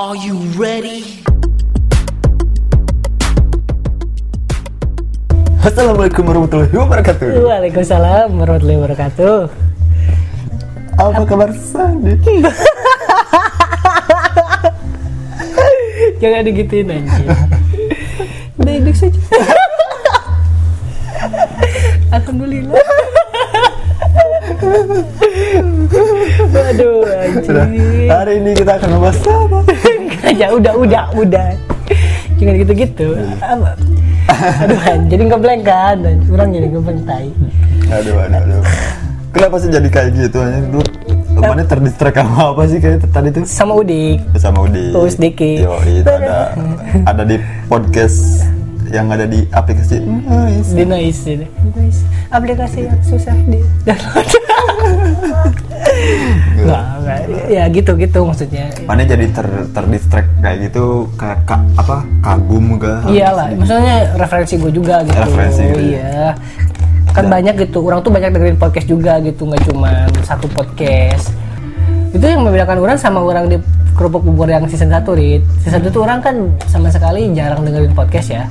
Are you ready? Assalamualaikum warahmatullahi wabarakatuh. Waalaikumsalam warahmatullahi wabarakatuh. Apa kabar Sandi? Jangan digituin anjir. Udah hidup saja. Alhamdulillah. Waduh Sudah. anjir. Hari ini kita akan membahas apa? Ya udah udah udah. Jangan gitu-gitu. Aduh jadi ngeblank kan. Orang jadi ngeblank tai. Aduh, aduh, aduh. Kenapa sih jadi kayak gitu? Hanya dulu Mana terdistract sama apa sih kayak tadi tuh? Sama Udik. Sama Udi. Oh, sedikit. Yo, itu ada ada di podcast yang ada di aplikasi Nice. Di. Nice. Aplikasi yang susah di download. Ya gitu-gitu maksudnya. Mana jadi ter terdistract kayak gitu kayak ka- apa kagum gak? Iyalah, maksudnya referensi gue juga gitu. Referensi gitu ya. Iya. Kan banyak gitu, orang tuh banyak dengerin podcast juga gitu, nggak cuma satu podcast. Itu yang membedakan orang sama orang di kerupuk bubur yang season 1, Rit. Season 1 tuh orang kan sama sekali jarang dengerin podcast ya.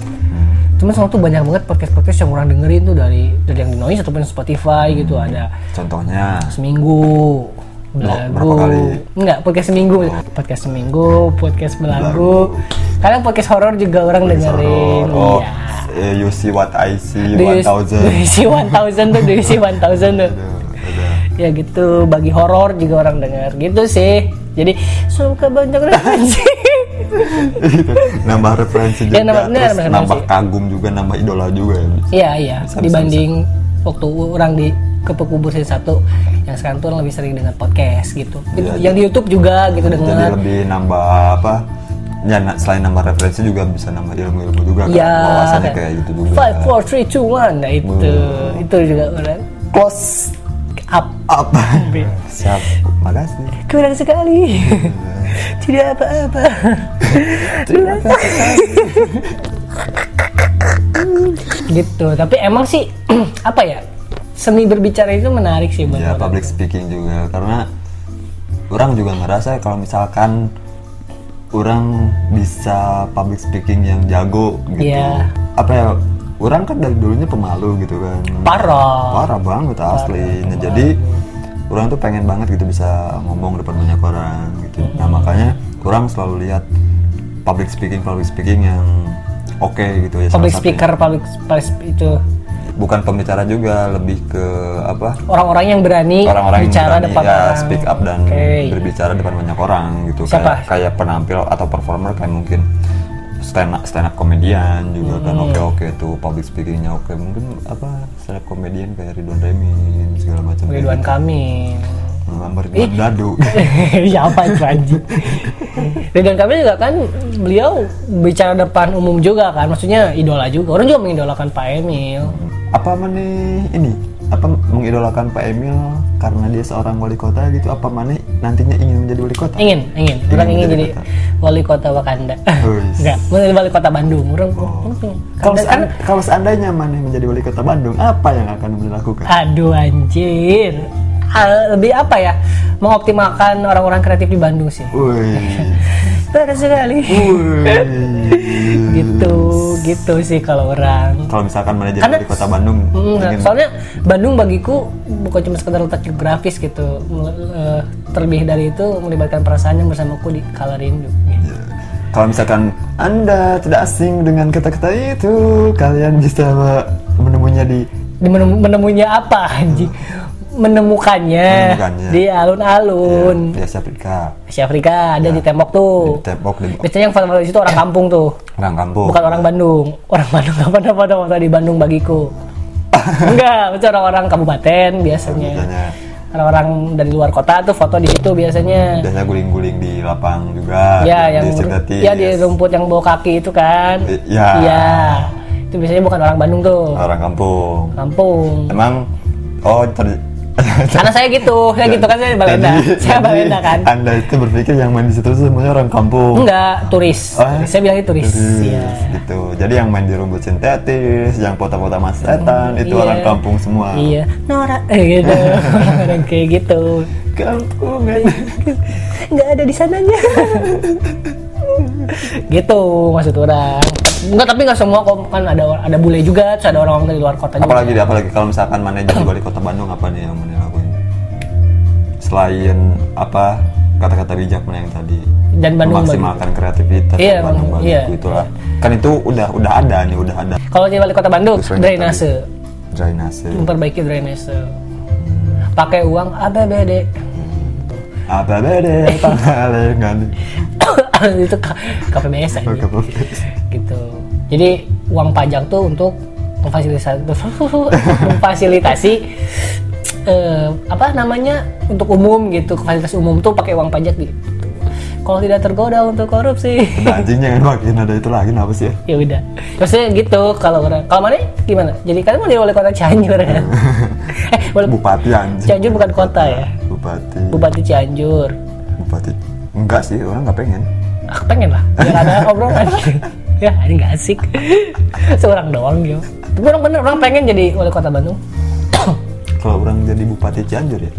Cuma sekarang tuh banyak banget podcast-podcast yang orang dengerin tuh dari dari yang di Noise ataupun Spotify gitu ada Contohnya seminggu belagu enggak podcast seminggu. Podcast seminggu podcast belagu kadang podcast horor juga orang dengerin. Oh, eh, you see what I see Do you- 1000. do you see 1000 tuh? Do you see 1000 tuh? Ya gitu bagi horor juga orang denger. Gitu sih. Jadi suka banyak referensi. Nambah referensi juga. Ya, nambah- terus nambah referensi. nambah kagum juga nambah idola juga ya. Iya iya. Bisa, dibanding waktu orang di kepekubur satu yang sekarang tuh lebih sering dengan podcast gitu Iya, yang di YouTube juga gitu jadi denger lebih nambah apa ya selain nambah referensi juga bisa nambah ilmu-ilmu juga kan Iya, wawasannya kayak gitu juga Five, four, three, two, one. Nah itu, itu juga orang close up. apa siap makasih Kurang sekali. Tidak apa-apa. terima kasih gitu. Tapi emang sih apa ya? Seni berbicara itu menarik sih buat ya public speaking juga. Karena orang juga ngerasa kalau misalkan orang bisa public speaking yang jago gitu. Iya. apa ya orang kan dari dulunya pemalu gitu kan. Parah. parah banget asli. Nah, jadi orang tuh pengen banget gitu bisa ngomong depan banyak orang gitu. Nah makanya orang selalu lihat public speaking public speaking yang oke gitu ya Public speaker, public, public itu bukan pembicara juga lebih ke apa orang-orang yang berani orang-orang yang bicara berani depan ya orang. speak up dan Oke. berbicara depan banyak orang gitu Siapa? kayak kayak penampil atau performer kayak mungkin stand up stand up komedian juga kan Hmm. oke oke tuh public speakingnya oke mungkin apa stand up komedian kayak Ridwan Remin segala macam Ridwan gitu. Kamil. Ngelamar Ridwan Dadu Siapa itu anjing? Ridwan Kamil juga kan beliau bicara depan umum juga kan, maksudnya idola juga. Orang juga mengidolakan Pak Emil. apa mana ini apa mengidolakan Pak Emil karena dia seorang wali kota gitu apa mana nantinya ingin menjadi wali kota Ingin, ingin. Orang Ingin ingin menjadi jadi wali kota Wakanda. Enggak, mau jadi wali kota Bandung. Orang, pengen. kalau Kan- seand- kalau seandainya mana menjadi wali kota Bandung apa yang akan dilakukan Aduh anjir. Ah, lebih apa ya? Mengoptimalkan orang-orang kreatif di Bandung sih. Benar sekali. Gitu, gitu sih kalau orang. Kalau misalkan mana jadi Karena- wali kota Bandung, Hmm, ingin- soalnya Bandung bagiku bukan cuma sekedar letak geografis gitu. Eh, terlebih dari itu melibatkan perasaan yang bersamaku di kala rindu. Gitu. Kalau misalkan anda tidak asing dengan kata-kata itu, kalian bisa menemunya di Di menem- menemunya apa anjing? Menemukannya, Menemukannya. di alun-alun. di Asia Afrika, Asia Afrika ada di tembok tuh. di tembok di Biasanya yang di situ orang kampung tuh, orang kampung. bukan orang Bandung. Orang Bandung nggak pernah foto-foto di Bandung bagiku. Enggak, itu orang-orang kabupaten biasanya. Biasanya, Orang-orang dari luar kota tuh foto di situ biasanya. biasanya guling-guling di lapang juga. Ya, di yang sintetis. ya di rumput yang bawa kaki itu kan. I- ya. Iya. Itu biasanya bukan orang Bandung tuh. Orang kampung. Kampung. Emang, oh ter- Karena saya gitu, saya gitu kan saya Balenda. Saya Balenda kan. Anda itu berpikir yang main di situ semuanya orang kampung. Enggak, turis. Oh, Saya bilangnya turis. Turis, Iya. gitu. Jadi yang main di rumput sintetis, yang foto-foto mas setan, itu Iya. orang kampung semua. Iya. Nora eh gitu. Orang kayak gitu. Kampung kan. Enggak ada di sananya. gitu maksud orang. Enggak tapi nggak semua kok. Kan ada ada bule juga terus ada orang-orang dari luar kota juga apalagi deh, apalagi kalau misalkan mana jadi wali kota Bandung apa nih yang mana lakuin selain apa kata-kata bijak mana yang tadi? Dan Bandung memaksimalkan kreativitas Iya, Bandung Bandung, iya. itulah. Kan itu udah udah ada nih udah ada. Kalau jadi wali kota Bandung drainase. drainase. Memperbaiki drainase. Pakai uang APBD apa beda pangalengan? Itu KPBS aja oke. gitu. Jadi uang pajak tuh untuk memfasilitasi memfasilitasi eh, apa namanya untuk umum gitu. Fasilitas umum tuh pakai uang pajak gitu. Kalau tidak tergoda untuk korupsi. Udah anjingnya kan makin ada itu lagi apa sih ya? Ya udah. Maksudnya gitu kalau orang kalau mana? Gimana? Jadi kalian mau jadi wali kota Cianjur kan eh wali bupati anjing. Cianjur bukan kota ya bupati. Bupati Cianjur. Bupati. Enggak sih orang nggak pengen. Ah, pengen lah. Biar ada obrolan. Ya ini nggak asik. Seorang doang gitu tapi orang bener orang pengen jadi wali kota Bandung. Kalau orang jadi bupati Cianjur ya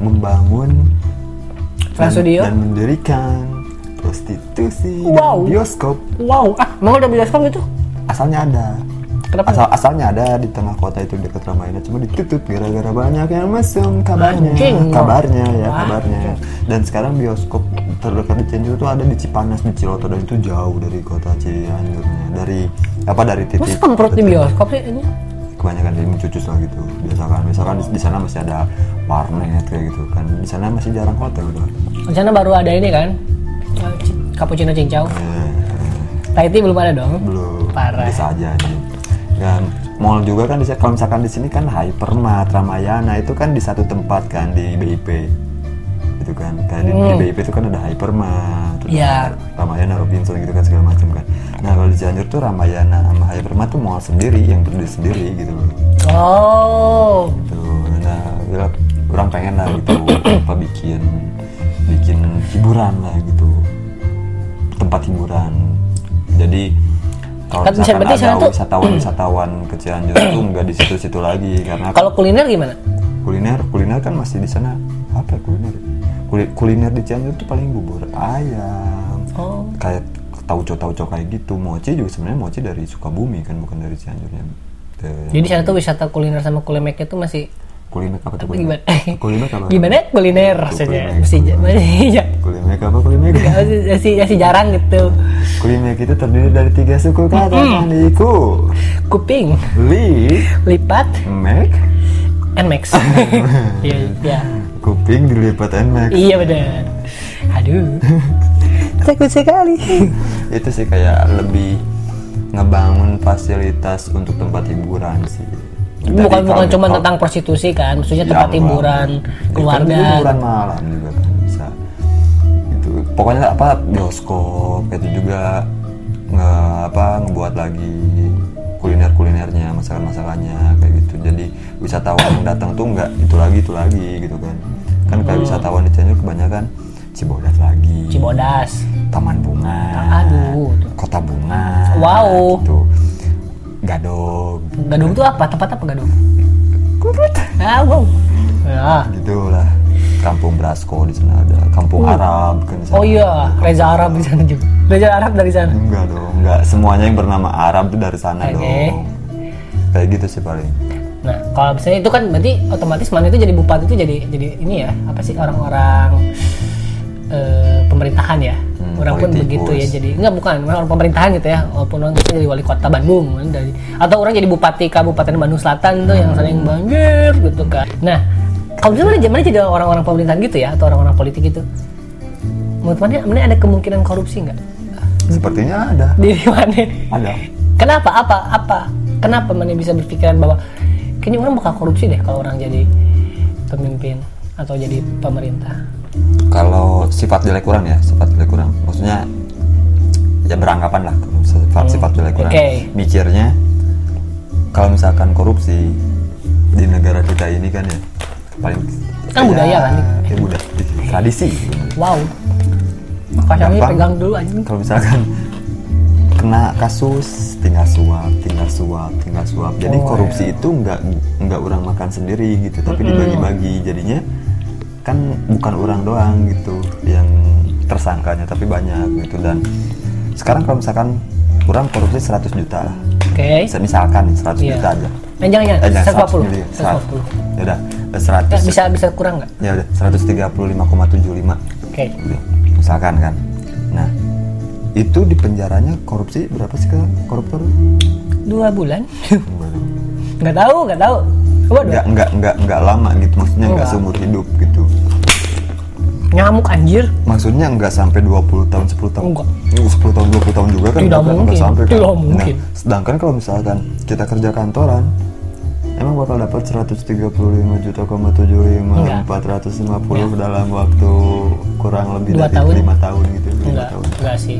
membangun dan, dan mendirikan prostitusi Wow. dan bioskop. Wow. Ah mau udah bioskop gitu? Asalnya ada kenapa? Asal asalnya ada di tengah kota itu dekat Ramayana cuma ditutup gara-gara banyak yang mesum kabarnya. Anjing. kabarnya ya Wah. kabarnya. dan sekarang bioskop terdekat di Cianjur itu ada di Cipanas di Ciloto dan itu jauh dari kota Cianjurnya dari apa dari titik masa kemprut di bioskop sih ini? Kebanyakan di cucus lah gitu. Biasakan misalkan di, di sana masih ada warnet kayak gitu kan. Di sana masih jarang hotel gitu di sana baru ada ini kan? Eh, ci- cappuccino cincau. Eh, Thai tea belum ada dong? Belum. Parah. bisa aja nih dan mall juga kan di kalau misalkan di sini kan Hypermart Ramayana itu kan di satu tempat kan di BIP itu kan kayak di, di BIP itu kan ada Hypermart Hmm. Ada Ramayana Robinson gitu kan segala macam kan. Nah kalau di Cianjur tuh Ramayana sama Hypermart tuh mall sendiri yang berdiri sendiri gitu loh. Oh. Gitu. Nah bila orang pengen lah gitu apa bikin bikin hiburan lah gitu. Tempat hiburan. Jadi kalau Kan misalkan berarti ada tuh- wisatawan wisatawan ke Cianjur tuh nggak di situ-situ lagi karena kalau kuliner gimana? Kuliner kuliner kan masih di sana. Apa ya kuliner? Kuli- kuliner di Cianjur tuh paling bubur ayam. Oh. Kayak tauco tauco kayak gitu. Mochi juga sebenarnya mochi dari Sukabumi kan bukan dari Cianjurnya. Jadi sana tuh wisata kuliner sama kulemeknya tuh masih kuliner apa tuh kuliner gimana? Kuliner apa? Gimana? Kuliner maksudnya mesti ja- kuliner apa? kuliner masih, masih, jarang gitu. Kuliner itu terdiri dari tiga suku kata kan iku kuping. Li. Lipat. Mek nmax iya iya. Kuping dilipat nmax iya benar. Aduh. Takut sekali. Itu sih kayak lebih ngebangun fasilitas untuk tempat hiburan sih Jadi bukan bukan cuma tentang prostitusi kan maksudnya Ya, tempat enggak. hiburan Ya, keluarga kan hiburan malam juga kan bisa. Itu pokoknya apa bioskop itu juga nge apa ngebuat lagi kuliner kulinernya masakan masakannya kayak gitu. Jadi wisatawan yang datang tuh nggak itu lagi itu lagi gitu kan. Kan kayak wisatawan di Cianjur kebanyakan Cibodas lagi. Cibodas. Taman Bunga aduh Kota Bunga Wow. gitu Gadog Gadung tuh apa? Tempat apa Gadung? Ah wow. Ya. Gitulah. Kampung Brasko di sana ada. Kampung Arab kan di sana. oh iya Reza Arab di sana juga. Reza Arab dari sana? Enggak dong enggak. Semuanya yang bernama Arab tuh dari sana Oke. dong. Kayak gitu sih paling. Nah, kalau misalnya itu kan berarti otomatis mana itu jadi bupati itu jadi jadi ini ya apa sih? Orang-orang eh, pemerintahan ya. Hmm, orang pun begitu ya jadi enggak bukan orang pemerintahan gitu ya. Walaupun orang itu jadi wali kota Bandung kan dari atau orang jadi bupati Kabupaten Bandung Selatan tuh yang sering banjir gitu kan. Nah, kalau misalnya mana jadi orang-orang pemerintahan gitu ya atau orang-orang politik gitu. Menurut mana, mana ada kemungkinan korupsi nggak? sepertinya ada Di mana? ada Kenapa? Apa? Apa? Kenapa mana bisa berpikiran bahwa kayaknya orang bakal korupsi deh kalau orang jadi pemimpin atau jadi pemerintah? Kalau sifat jelek kurang ya sifat jelek kurang. Maksudnya ya beranggapan lah sifat sifat jelek kurang. oke. mikirnya kalau misalkan korupsi di negara kita ini kan ya paling Kan budaya kan? ya, budaya. Tradisi. Wow. Makanya pegang dulu aja. kalau misalkan kena kasus tinggal suap tinggal suap tinggal suap. Jadi Oh, korupsi itu nggak nggak orang makan sendiri gitu tapi dibagi-bagi. Jadinya kan bukan orang doang gitu yang tersangkanya tapi banyak gitu dan sekarang kalau misalkan kurang korupsi 100 juta lah Oke. Bisa- misalkan nih 100 Iya. juta aja Eh, jangan jangan. Eh, jangan, 140. 100 miliar. 140. ya udah 100 Eh, bisa bisa kurang nggak? ya udah 135,75 Oke. Udah, misalkan kan nah itu di penjaranya korupsi berapa sih ke koruptor Dua bulan? nggak tahu, nggak tahu. Nggak nggak nggak nggak lama gitu maksudnya nggak seumur hidup gitu Nyamuk anjir. maksudnya nggak sampai 20 tahun 10 tahun Enggak. Uh, 10 tahun 20 tahun juga kan Tidak mungkin. sampai kan Tidak mungkin. Nah, sedangkan kalau misalkan kita kerja kantoran emang bakal dapat 135 juta koma 75 Enggak. 450 dalam waktu kurang lebih Dua dari tahun. lima tahun gitu lima Enggak, tahun enggak sih.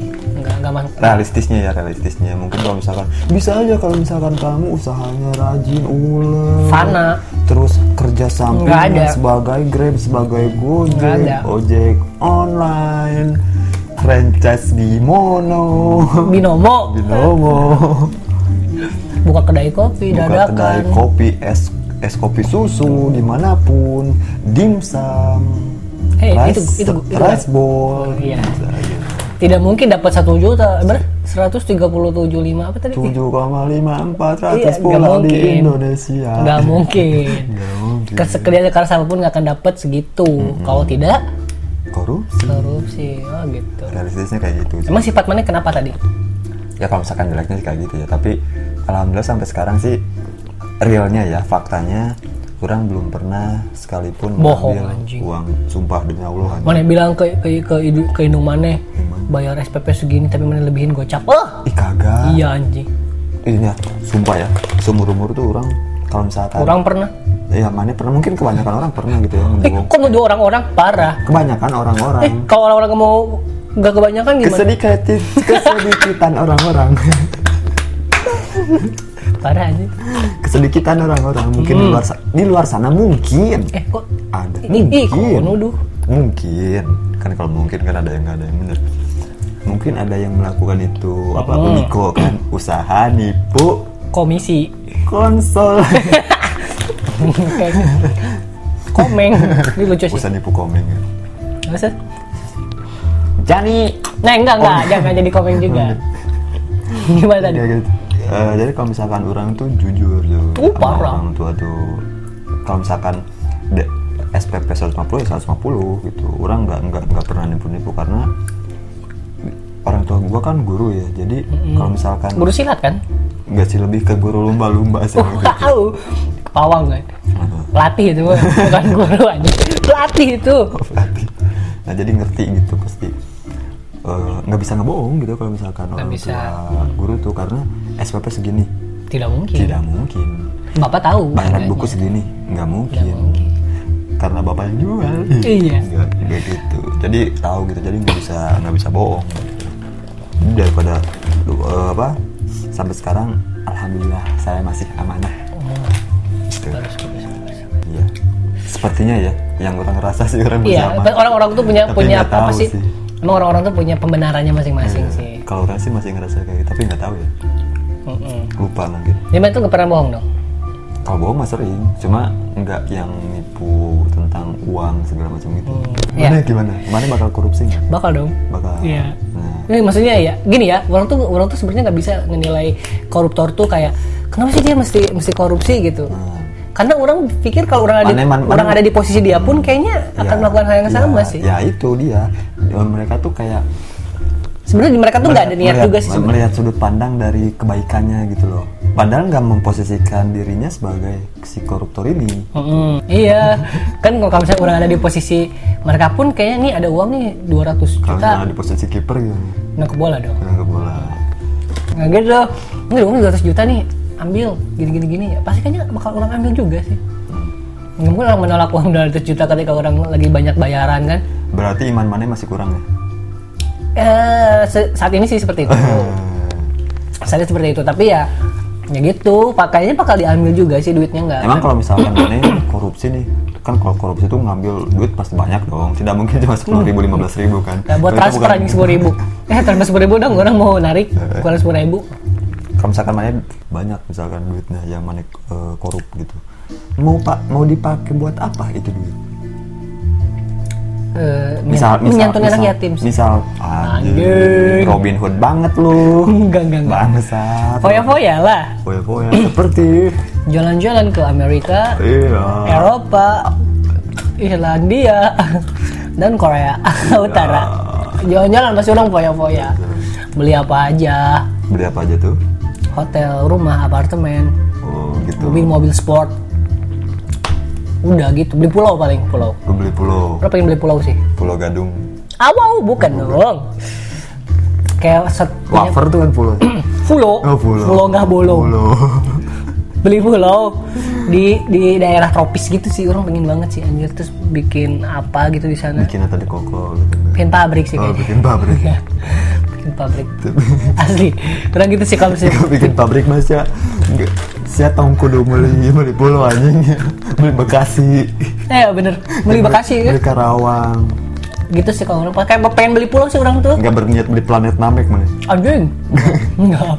Masuk. realistisnya ya realistisnya mungkin kalau misalkan bisa aja kalau misalkan kamu usahanya rajin ulet Fana. terus kerja sampingan ada. sebagai grab sebagai gojek ojek online franchise di mono Binomo binomo buka kedai kopi buka dadakan. kedai kopi es es kopi susu di mana pun dimsum Eh, rice, itu- itu- itu- rice bowl Iya. Tidak mungkin dapat satu juta. Berapa? 137,5 apa tadi? 7,54 Iya, ratus pulau di. Indonesia. Nggak mungkin. Nggak mungkin. Kes- Kerja keras apa pun nggak akan dapat segitu. Kalau tidak Korupsi. korupsi. Oh gitu. Realistisnya kayak gitu. sih. Emang sifat mana kenapa tadi? Ya kalau misalkan jeleknya sih kayak gitu ya. Tapi alhamdulillah sampai sekarang sih realnya ya faktanya kurang belum pernah sekalipun Bohong, anjing. uang sumpah demi Allah anjing. Mana bilang ke ke ke, ke Indung mana bayar SPP segini tapi mana lebihin gocap. Oh, Ih kagak. iya anjing. Ini ya, sumpah ya. Seumur umur tuh orang kalau misalkan Orang pernah. ya mana pernah mungkin kebanyakan orang pernah gitu ya Eh, kok nuduh orang-orang parah? Kebanyakan orang-orang. Eh, kalau orang-orang mau nggak kebanyakan gimana? kesedikitan kesedikitan orang-orang Parah aja. kesedikitan orang-orang mungkin Hmm. di luar sa- di luar sana mungkin Eh, kok ada ih, kok mungkin nuduh? mungkin kan kalau mungkin kan ada yang nggak ada yang bener mungkin ada yang melakukan itu apa Hmm. uniko kan usaha nipu Komisi. konsol. Komeng. Ini lucu sih. usaha nipu komeng ya. Masa? Jani Nah, enggak, enggak. Jangan jadi komeng juga. Gimana tadi? Ya, gitu. Eh, jadi kalau misalkan orang tuh jujur tuh Oh, sama parah. orang tua tuh kalau misalkan de- SPP 150 ya 150 gitu orang nggak nggak nggak pernah nipu-nipu karena orang tua gua kan guru ya jadi kalau misalkan Guru silat kan? nggak sih lebih ke guru lumba-lumba sih gitu. Wow. Pawang kan? Pelatih itu bukan guru aja. Pelatih itu. Pelatih. nah jadi ngerti gitu pasti Eh, nggak bisa ngebohong gitu kalau misalkan orang bisa. tua guru tuh karena SPP segini Tidak mungkin. tidak mungkin Bapak tahu. bayaran buku segini nggak mungkin. Mungkin. karena bapak yang jual Iya. nggak gitu jadi tahu gitu jadi nggak bisa nggak bisa bohong Jadi daripada eh, apa sampai sekarang alhamdulillah saya masih amanah Oh, gitu. bagus, bagus, bagus. iya sepertinya ya yang orang rasa sih orang Iya, orang-orang tuh punya Tapi punya apa tahu sih? Emang orang-orang tuh punya pembenarannya masing-masing Iya. sih. kalau orang sih masih ngerasa kayak gitu tapi nggak tahu ya Mm-mm. lupa mungkin Dia mah tuh nggak pernah bohong dong. kalau bohong mah sering cuma nggak yang nipu tentang uang segala macam gitu Hmm, mana iya. gimana mana bakal korupsi Bakal dong. bakal Iya. nah Ini maksudnya ya, gini ya, orang tuh orang tuh sebenarnya nggak bisa menilai koruptor tuh kayak kenapa sih dia mesti mesti korupsi gitu. Hmm. Karena orang pikir kalau orang ada di, Mana- man- orang ada di posisi dia pun kayaknya akan Ya, melakukan hal yang ya, sama sih. Ya itu dia. Ya, mereka tuh kayak Sebenarnya mereka tuh nggak ada niat melihat- juga sih sebenarnya. Melihat sudut pandang dari kebaikannya gitu loh. Padahal nggak memposisikan dirinya sebagai si koruptor ini. Mm-mm, iya, kan kalau misalnya orang ada di posisi mereka pun kayaknya nih ada uang nih 200 Kalau juta, misalnya di posisi kiper gitu. nangkep bola dong. Nggak bola. Nggak gitu. Ini uangnya 200 juta nih, ambil gini-gini gini. Ya, pasti kayaknya bakal orang ambil juga sih. Nggak mungkin orang menolak uang 200 juta ketika orang lagi banyak bayaran kan. Berarti iman mana masih kurang ya? Eh, saat ini sih seperti itu. Saya seperti itu, tapi ya ya gitu, pakainya bakal diambil juga sih duitnya nggak. Emang kalau misalkan mana korupsi nih, kan kalau korupsi tuh ngambil duit pasti banyak dong. Tidak mungkin cuma sepuluh ribu, lima belas ribu kan. Nggak buat transfer anjing sepuluh ribu. Eh transfer sepuluh ribu dong, orang mau narik kurang sepuluh ribu. Kalau misalkan mana banyak misalkan duitnya yang mana eh, korup gitu mau pak mau dipakai buat apa itu duit eh, misal misal menyantuni anak yatim sih. misal Anjing. Robin Hood banget lu Enggak, enggak, enggak. bangsat Foya-foya lah. foya-foya seperti Jalan-jalan ke Amerika, iya Eropa, Irlandia, dan Korea Utara. Jalan-jalan pasti orang foya-foya. Beli apa aja, beli apa aja tuh hotel, rumah, apartemen, oh gitu. mobil-mobil sport. Udah gitu, beli pulau paling pulau. lu beli pulau. Lo pengen beli pulau sih? pulau gadung. Ah, wow, bukan dong. Kayak set wafer tuh kan pulau. Pulau, oh pulau. Pulau nggak bolong. pulau. Beli pulau di di daerah tropis gitu sih. Orang pengen banget sih anjir. Terus bikin apa gitu di sana. Bikin apa di koko gitu bikin pabrik sih oh kayaknya. bikin pabrik bikin pabrik. Asli. Orang gitu sih kalau misalnya. Bikin pabrik mas ya. Saya tahu kudu beli beli pulau anjing. Beli Bekasi. Eh bener. Beli Bekasi kan beli Karawang. Gitu sih kalau orang. Pakai pengen beli pulau sih orang tuh. Nggak berniat beli planet Namek mana anjing. Enggak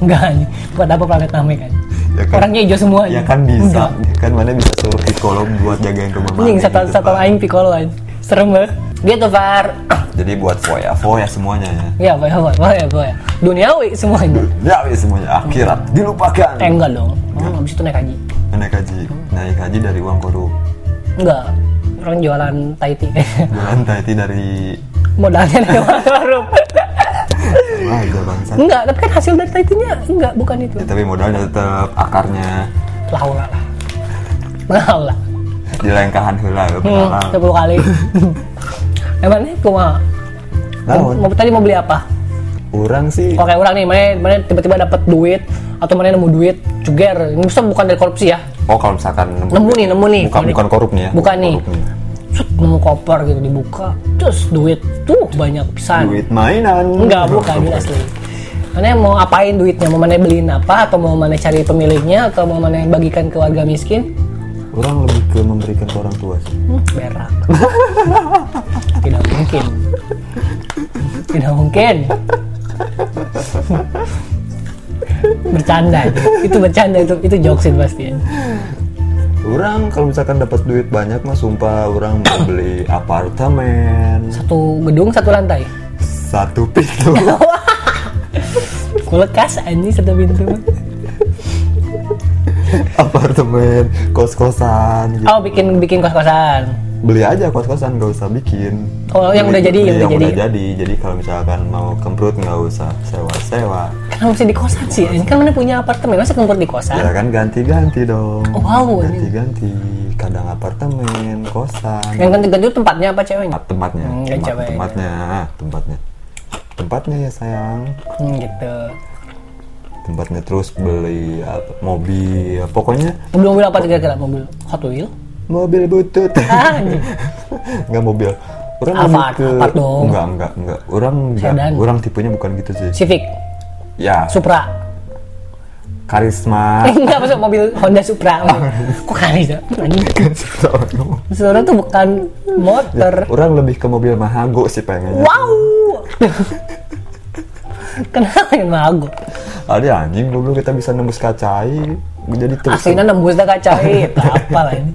enggak anjing. Buat apa planet Namek kan Ya kan? orangnya hijau semua ya kan bisa. Enggak. kan mana bisa suruh psikolog buat jagain rumah anjing satu gitu, satu aing piccolo anjing. Serem banget gitu Far jadi buat foya foya semuanya ya. Ya boy boy boy boy duniawi semuanya. Ya wis semuanya akhirat. Dilupakan. Eh enggak dong. Orang habis itu naik haji. Naik haji. Naik haji dari uang korup enggak. Orang jualan taiti bulan tadi dari modalnya dari uang korup wah aja enggak tapi kan hasil dari taitinya enggak bukan itu. Ya, tapi modalnya tetap akarnya. Laula lah. Mahal lah di lengkahan heula ya, hmm, pengalaman. 10 kali emangnya cuma Naon? mau tadi mau beli apa Orang sih Oke orang nih, mana, mana tiba-tiba dapat duit atau mana nemu duit cuger, ini bisa bukan dari korupsi ya? Oh kalau misalkan Nemu nih, nemu nih. Bukan, bukan korup nih ya Bukan nih. korup Set, nemu koper gitu dibuka, terus duit tuh banyak pisan. Duit mainan Enggak, bukan duit asli. Mana mau apain duitnya? Mau mana beliin apa? Atau mau mana cari pemiliknya? Atau mau mana bagikan ke warga miskin? Orang lebih ke memberikan ke orang tua sih Hmm, berak. Tidak mungkin. Tidak mungkin. bercanda itu. itu bercanda itu itu jokesin pasti ya. Orang kalau misalkan dapat duit banyak mah sumpah orang mau beli apartemen satu gedung satu lantai satu pintu kulkas anjing satu pintu apartemen kos-kosan gitu. oh bikin bikin kos kosan beli aja kos-kosan gak usah bikin. Oh, yang udah jadi, beli yang udah jadi. jadi. Jadi kalau misalkan mau kemprut nggak usah sewa-sewa. Kenapa mesti di kosan sih? Ini kan mana punya apartemen masa kempur di kosan? Ya kan ganti-ganti dong. Oh, wow, ini. ganti-ganti. Kadang apartemen kosan. Yang ganti-ganti itu tempatnya apa ceweknya Tempat- tempatnya. Hmm, tempat- cewek. tempatnya tempatnya. Tempatnya ya sayang. Hmm, gitu tempatnya terus beli apa, mobil pokoknya. Mobil mobil apa kira-kira mobil Hot Wheel? Mobil butut. Ah, anjing. nggak mobil. Orang Alphard, lebih ke Alphard dong. enggak enggak enggak orang enggak orang tipenya bukan gitu sih. Civic? Ya. Supra? Karisma. Enggak maksud mobil Honda Supra. Kok kali ya? Sebenarnya tuh bukan motor. Orang lebih ke mobil mahago sih pengennya. Wow. Kenapa yang mago ada anjing dulu kita bisa nembus kacai jadi terus aslinya nembus dah kacai apa lah ini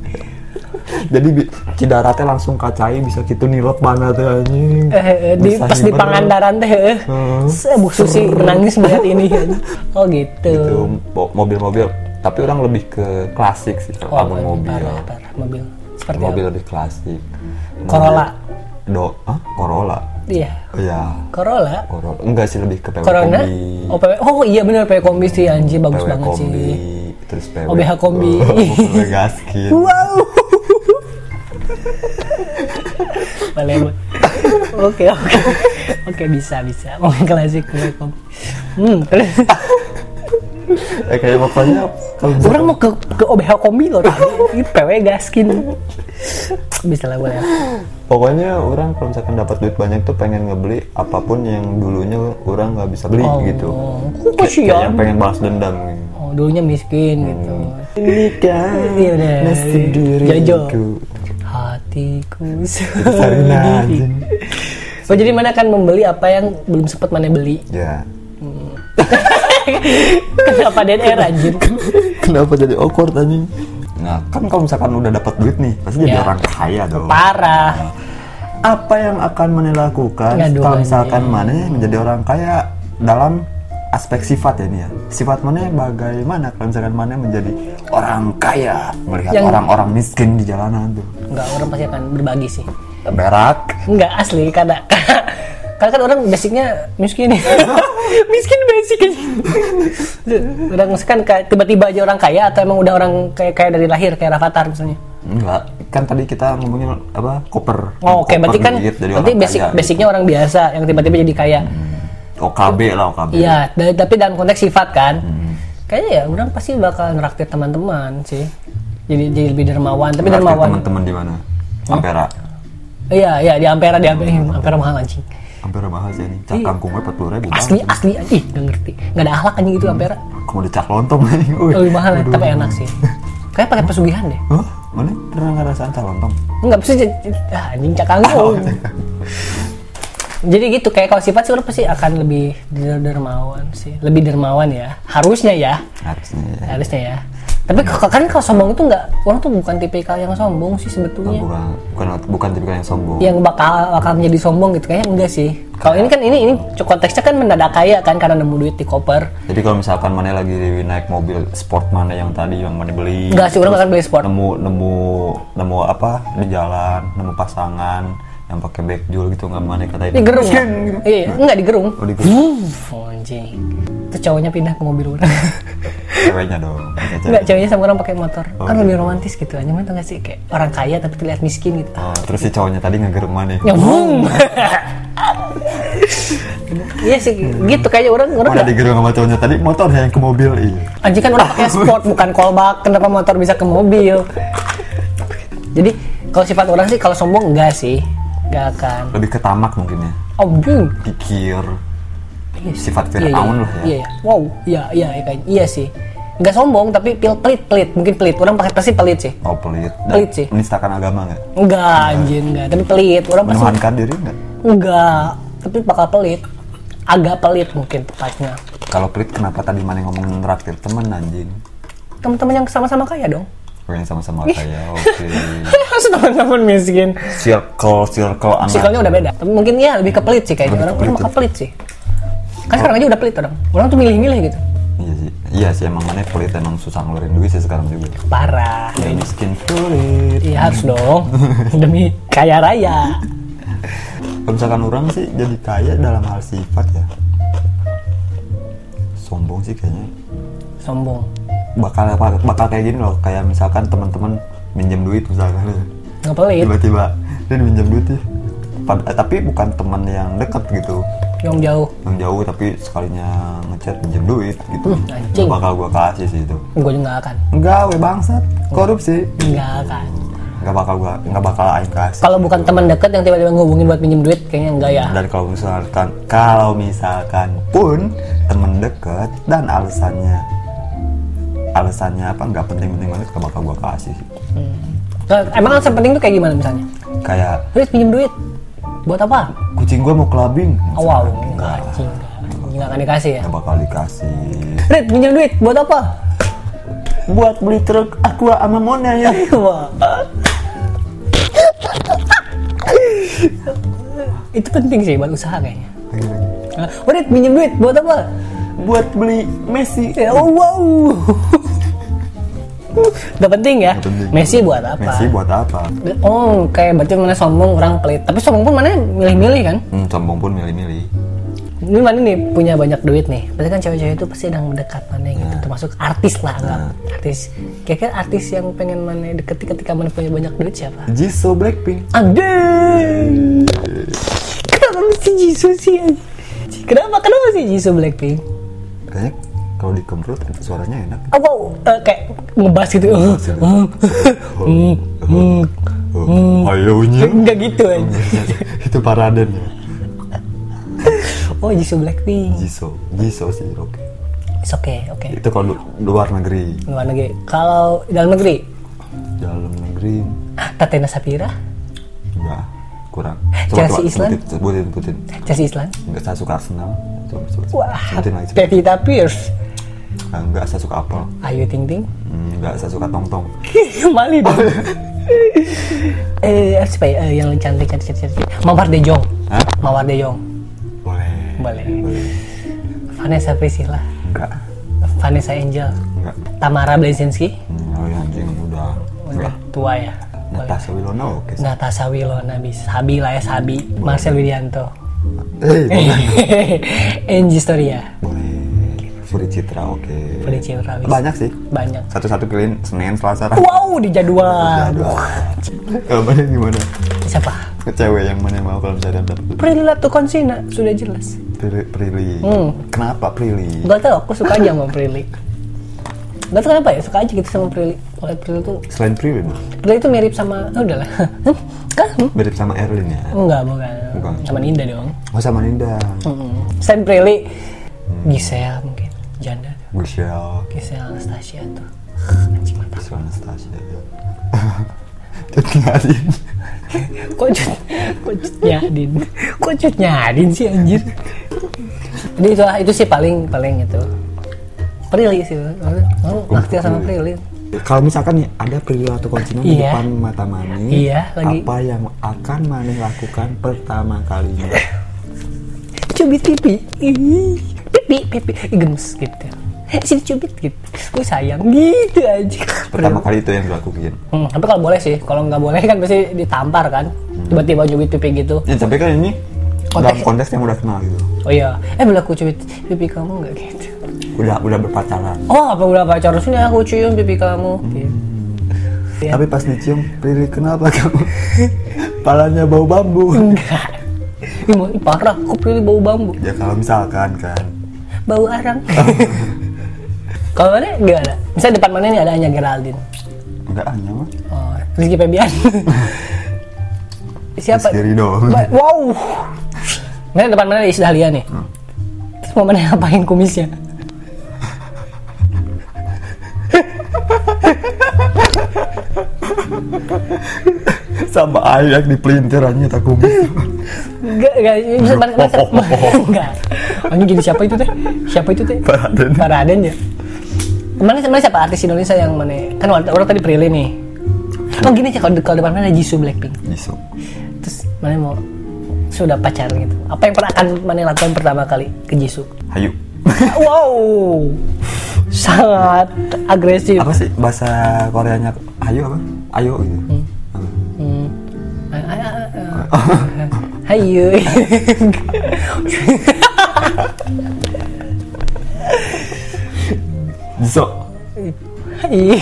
jadi Cidaratnya langsung kacai bisa gitu nilep mana tuh anjing eh, eh, di, Bisa pas di. Pangandaran teh eh. Hmm. Bu Susi menangis melihat ini kan. oh gitu, gitu mo- mobil-mobil tapi orang lebih ke klasik sih kalau oh, mobil parah, parah. mobil seperti mobil apa? lebih klasik Corolla do ah Corolla. Iya. Oh ya Corolla? Corolla. Enggak sih lebih ke PW Corona? Kombi. Oh, PW oh iya bener PW kombi sih anjir bagus PW banget kombi sih. terus PW OBH kombi. Oh, PW gaskin wow. Boleh boleh. oke oke. Oke bisa bisa. Mobil klasik PW kombi. Hmm terus eh, kayak pokoknya orang mau ke ke OBH kombi loh tadi ini PW gaskin bisa lah boleh. Pokoknya orang kalau misalkan dapat duit banyak tuh pengen ngebeli apa pun yang dulunya orang nggak bisa beli Oh, gitu. Kok Kayak- kayak yang kasihan pengen balas dendam gitu. oh dulunya miskin gitu. Ini kan Iya, udah. nasib diriku. Hatiku anjing. oh jadi mana kan membeli apa yang belum sempat mana beli? Ya kenapa dead air anjir kenapa jadi awkward anjing? Nah kan kalau misalkan udah dapat duit nih pasti jadi Ya. orang kaya dong. Parah. Apa yang akan mana lakukan kalau misalkan mana menjadi orang kaya dalam aspek sifat ya ini ya? Sifat mana bagaimana kalau misalkan mana menjadi orang kaya? Melihat Yang- orang-orang miskin di jalanan tuh. Enggak, orang pasti akan berbagi sih. berak. Enggak asli karena karena kan orang basicnya miskin. Miskin basic. Orang kan tiba-tiba aja orang kaya atau emang udah orang kayak kayak dari lahir kayak Rafathar misalnya? Enggak. Kan tadi kita ngomongin apa koper. Oh oke Koper berarti kan berarti basic kaya. basicnya orang biasa yang tiba-tiba jadi kaya. OKB lah OKB iya tapi dalam konteks sifat kan Hmm. kayaknya ya orang pasti bakal ngeraktir teman-teman sih. Jadi jadi lebih dermawan tapi dermawan. teman-teman di mana? Ampera. Iya iya di Ampera di Ampera. Ampera mahal anjing Ampera bahas ya nih. Cak kangkungnya empat puluh ribu asli asli. Ih gak ngerti. Nggak ada akhlak anjing itu Ampera. Kamu dicak lontong nih lebih mahal ya, tapi enak sih. Kayak pakai pesugihan deh. Hah? mana? Pernah ngerasain cak lontong? Enggak pasti ah, anjing cakangkung. Jadi gitu kayak kalau sifat sih orang pasti akan lebih der- dermawan sih. Lebih dermawan ya. Harusnya ya. harusnya ya. Harusnya ya. Tapi k- kan kalau sombong itu enggak orang tuh bukan tipikal yang sombong sih sebetulnya. bukan bukan bukan tipikal yang sombong Yang bakal bakal menjadi sombong gitu kayaknya enggak sih. Kalau ini kan ini ini konteksnya kan mendadak kaya kan karena nemu duit di koper. jadi kalau misalkan mana lagi naik mobil sport mana yang tadi yang mana beli Enggak sih orang nggak akan beli sport. nemu nemu nemu apa di jalan nemu pasangan yang pakai backjul gitu nggak mana katain Di gerung. miskin ya? gitu. Iya, enggak di gerung. Oh, di gerung. Oh, anjing. Terus cowoknya pindah ke mobil orang. ceweknya dong. Enggak, ceweknya sama orang pakai motor. Oh, kan gitu. lebih romantis gitu. Anjing mah tau gak sih kayak orang kaya tapi terlihat miskin gitu. Oh, terus si cowoknya tadi ngegerung mana Ya boom. Iya sih gitu kayaknya orang orang mana nggak- digerung sama cowoknya tadi motornya yang ke mobil iya anjing kan orang pakai sport bukan callback kenapa motor bisa ke mobil. Jadi kalau sifat orang sih kalau sombong enggak sih. Enggak akan. lebih ke tamak mungkin ya Oh, boom. pikir Iya sih. sifat Iya, Fir'aun iya. lah ya Iya, iya. Wow, iya, iya, iya, iya sih. Enggak sombong tapi pil pelit, pelit, mungkin pelit. Orang pakai pasti pelit sih. oh pelit dan Pelit sih. menistakan agama nggak Enggak, anjing, enggak. Tapi pelit. Orang pasti menuhankan diri nggak Enggak, tapi bakal pelit. Agak pelit mungkin tepatnya. kalau pelit kenapa tadi mana ngomongin traktir temen anjing Teman-teman yang sama-sama kaya dong. Yang sama-sama kaya oke Harus teman-teman miskin. circle circle anak Sikalnya udah beda. Tapi mungkin ya lebih ke pelit sih kayaknya. Orang ke orang pelit bakal pelit sih. Kan sekarang aja udah pelit orang. Orang tuh milih-milih gitu. iya sih iya sih emang mana pelit emang susah ngeluarin duit sih sekarang juga Parah. ya miskin pelit Iya harus dong. Demi kaya raya. kalau misalkan orang sih jadi kaya dalam hal sifat ya sombong sih kayaknya Sombong. Bakal bakal kayak gini loh kayak misalkan teman-teman minjem duit misalkan tiba-tiba dia minjem duit nih Pad- eh, tapi bukan teman yang dekat gitu Yang jauh. yang jauh tapi sekalinya ngechat minjem duit gitu Hmm, anjing. Nggak bakal gua kasih sih itu Gue juga nggak akan. enggak we bangsat korupsi Nggak akan. nggak bakal gua nggak bakal aing kasih Kalau bukan teman dekat yang tiba-tiba ngehubungin buat pinjem duit, kayaknya enggak ya. dan kalau misalkan kalau misalkan pun temen deket dan alasannya alasannya apa nggak penting-penting banget nggak bakal gua kasih sih Nah, emang alasan penting tuh kayak gimana misalnya? kayak Duit pinjem duit. Buat apa? kucing gua mau clubbing Oh, wow, enggak, enggak. Akan dikasih ya. nggak bakal dikasih Rit, pinjam duit buat apa? buat beli truk aqua sama Mona ya. Itu penting sih buat usaha kayaknya. Nah, Rit, pinjam duit buat apa? buat beli Messi Ya, oh, wow. Gak penting ya. Penting. Messi buat apa? Messi buat apa Oh, kayak berarti mana sombong orang pelit. Tapi sombong pun mana milih-milih kan? hmm, sombong pun milih-milih Ini mana nih punya banyak duit nih. Berarti kan cewek-cewek itu pasti yang mendekat mana gitu. Nah. Termasuk artis lah, anggap. Artis. Kira-kira artis yang pengen mana deketi ketika mana punya banyak duit siapa? Jisoo Blackpink Adeng. Kenapa mesti Jisoo sih? Kenapa? Kenapa sih Jisoo Blackpink? kayaknya kalau dikemprut suaranya enak Oh, wow, eh, kayak ngebas gitu. gitu. Hmm, hmm. oh, ayonya Enggak gitu aja. itu paraden ya Oh, Jisoo Blackpink. Jisoo Jisoo sih oke It's okay, oke. itu kalau lu- luar negeri Luar negeri. Kalau dalam negeri, dalam negeri Tatena Sapira, enggak kurang Chelsea Island? sebutin sebutin. Chelsea Island. enggak saya suka Arsenal coba coba Wah. Pevita Pierce. Ah, enggak saya suka Apple Ayu Ting Ting. Hmm, enggak saya suka Tong Tong. Mali dong. eh siapa ya? Eh, yang cantik cantik cantik, cantik. Mawar De Jong. Hah? Mawar De Jong. Boleh. Boleh. Boleh. Vanessa Priscilla. Enggak Vanessa Angel. Enggak Tamara Blazinski hmm, oh ya anjing udah udah tua ya. Boleh. Natasha Wilona oke sih. Natasha Wilona bisa. Sabi lah ya Sabi. Marcel Widianto. Eh boleh. Angie Storia. Boleh Furi Citra oke. Fuli Citra bisa. banyak sih. Banyak. Satu-satu pilihin Senin Selasa Rabu. Wow di jadwal. Mana gimana? Siapa? Cewek yang mana yang mau kalau misalnya dapat Prilly Latukonsina sudah jelas. Prilly, Prilly. Hmm. kenapa Prilly Gak tau aku suka aja sama Prilly Gak tau kenapa ya suka aja gitu sama Prilly Kalau Prilly tuh selain Prilly Prilly tuh mirip sama oh, udahlah. Kan? Mirip sama Erlin ya? Enggak bukan. Bukan. sama Ninda dong. Oh sama Ninda. Hmm. Selain Prilly Giselle mungkin janda Michelle. Giselle Anastasia tuh. Anjing Giselle Anastasia Cut Nyadin kok cut kok cut nyadin kok cut nyadin sih anjir. Jadi itu itu sih paling paling itu. Prilly sih oh, naksir sama Prilly. Kalau misalkan nih ada Prilly atau Konsina di Iya. depan mata Mane Iya, lagi. apa yang akan Mane lakukan pertama kalinya? Cubit pipi. Ih, pipi pipi. Gemes gitu sini cubit gitu. Gue sayang gitu aja. Pertama kali itu yang dilakukan hmm, tapi kalau boleh sih kalau nggak boleh kan pasti ditampar kan. Tiba-tiba cubit pipi gitu. Ya tapi kan ini Konteks- dalam konteks yang udah kenal gitu. Oh iya. Eh berlaku cubit pipi kamu nggak gitu? Udah udah berpacaran. Oh apa udah pacar sini aku cium pipi kamu. Gitu. Iya. tapi pas dicium Prilly kenapa kamu? Palanya bau bambu. Enggak. Ih, parah. Kok pilih bau bambu? Ya kalau misalkan kan. Bau arang kalau mana nggak ada misalnya depan mana nih ada hanya Geraldine enggak hanya mah oh Rizky Febian siapa Ridho. Ba- wow Nah, depan mana ada Iis Dahlia nih terus mau mana ngapain kumisnya sama ayak di pelintir tak kumis Enggak, enggak, bisa mana, mana, enggak. Oh, ini jadi siapa itu teh? Siapa itu teh? Paraden. Paraden ya. Mana, mana siapa artis Indonesia yang mana? Kan orang, orang tadi Prilly nih. Oh gini aja kalau kalau depan mana ada Jisoo Blackpink. Jisoo Terus mana mau sudah pacaran gitu. Apa yang pernah akan mana lakukan pertama kali ke Jisoo? Hayu wow, sangat agresif. apa sih bahasa Koreanya Hayu apa Ayo gitu Apa? Hmm. Ah, ah, ah. Hayu. Jisoo Iya.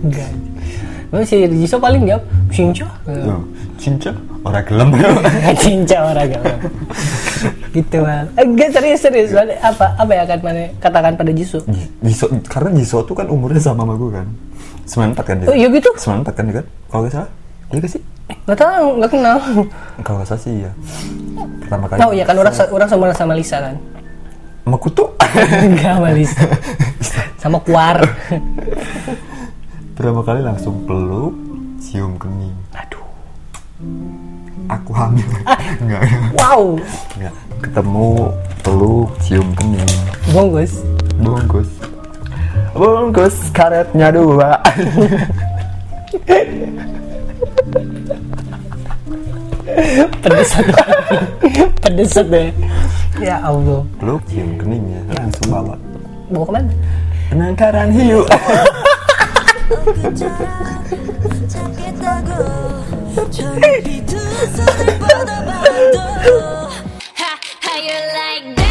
Enggak. Memang si Jisoo paling jawab. Yo, cinca orang gelem Cinca orang gak gitu bang. Enggak serius serius. Apa apa yang akan mana katakan pada Jisoo? Jisoo karena Jisoo tuh kan umurnya sama sama gue kan 94 kan dia Oh iya gitu? 94 kan dia kan kalau gak salah iya gak sih Gak tahu, gak kenal. kalau gak salah sih iya pertama kali Oh iya kan orang orang sama sama Lisa kan? sama kutu Enggak sama Lisa. Sama Kuar. pertama kali langsung peluk cium kening Aduh. aku hamil enggak Wow. enggak ketemu peluk cium kening Bungkus. bungkus bungkus karetnya dua pedesan. Pedesan deh. Ya Allah. Lu cium keningnya langsung bawa. Bawa ke mana? Penangkaran hiu. How you like that?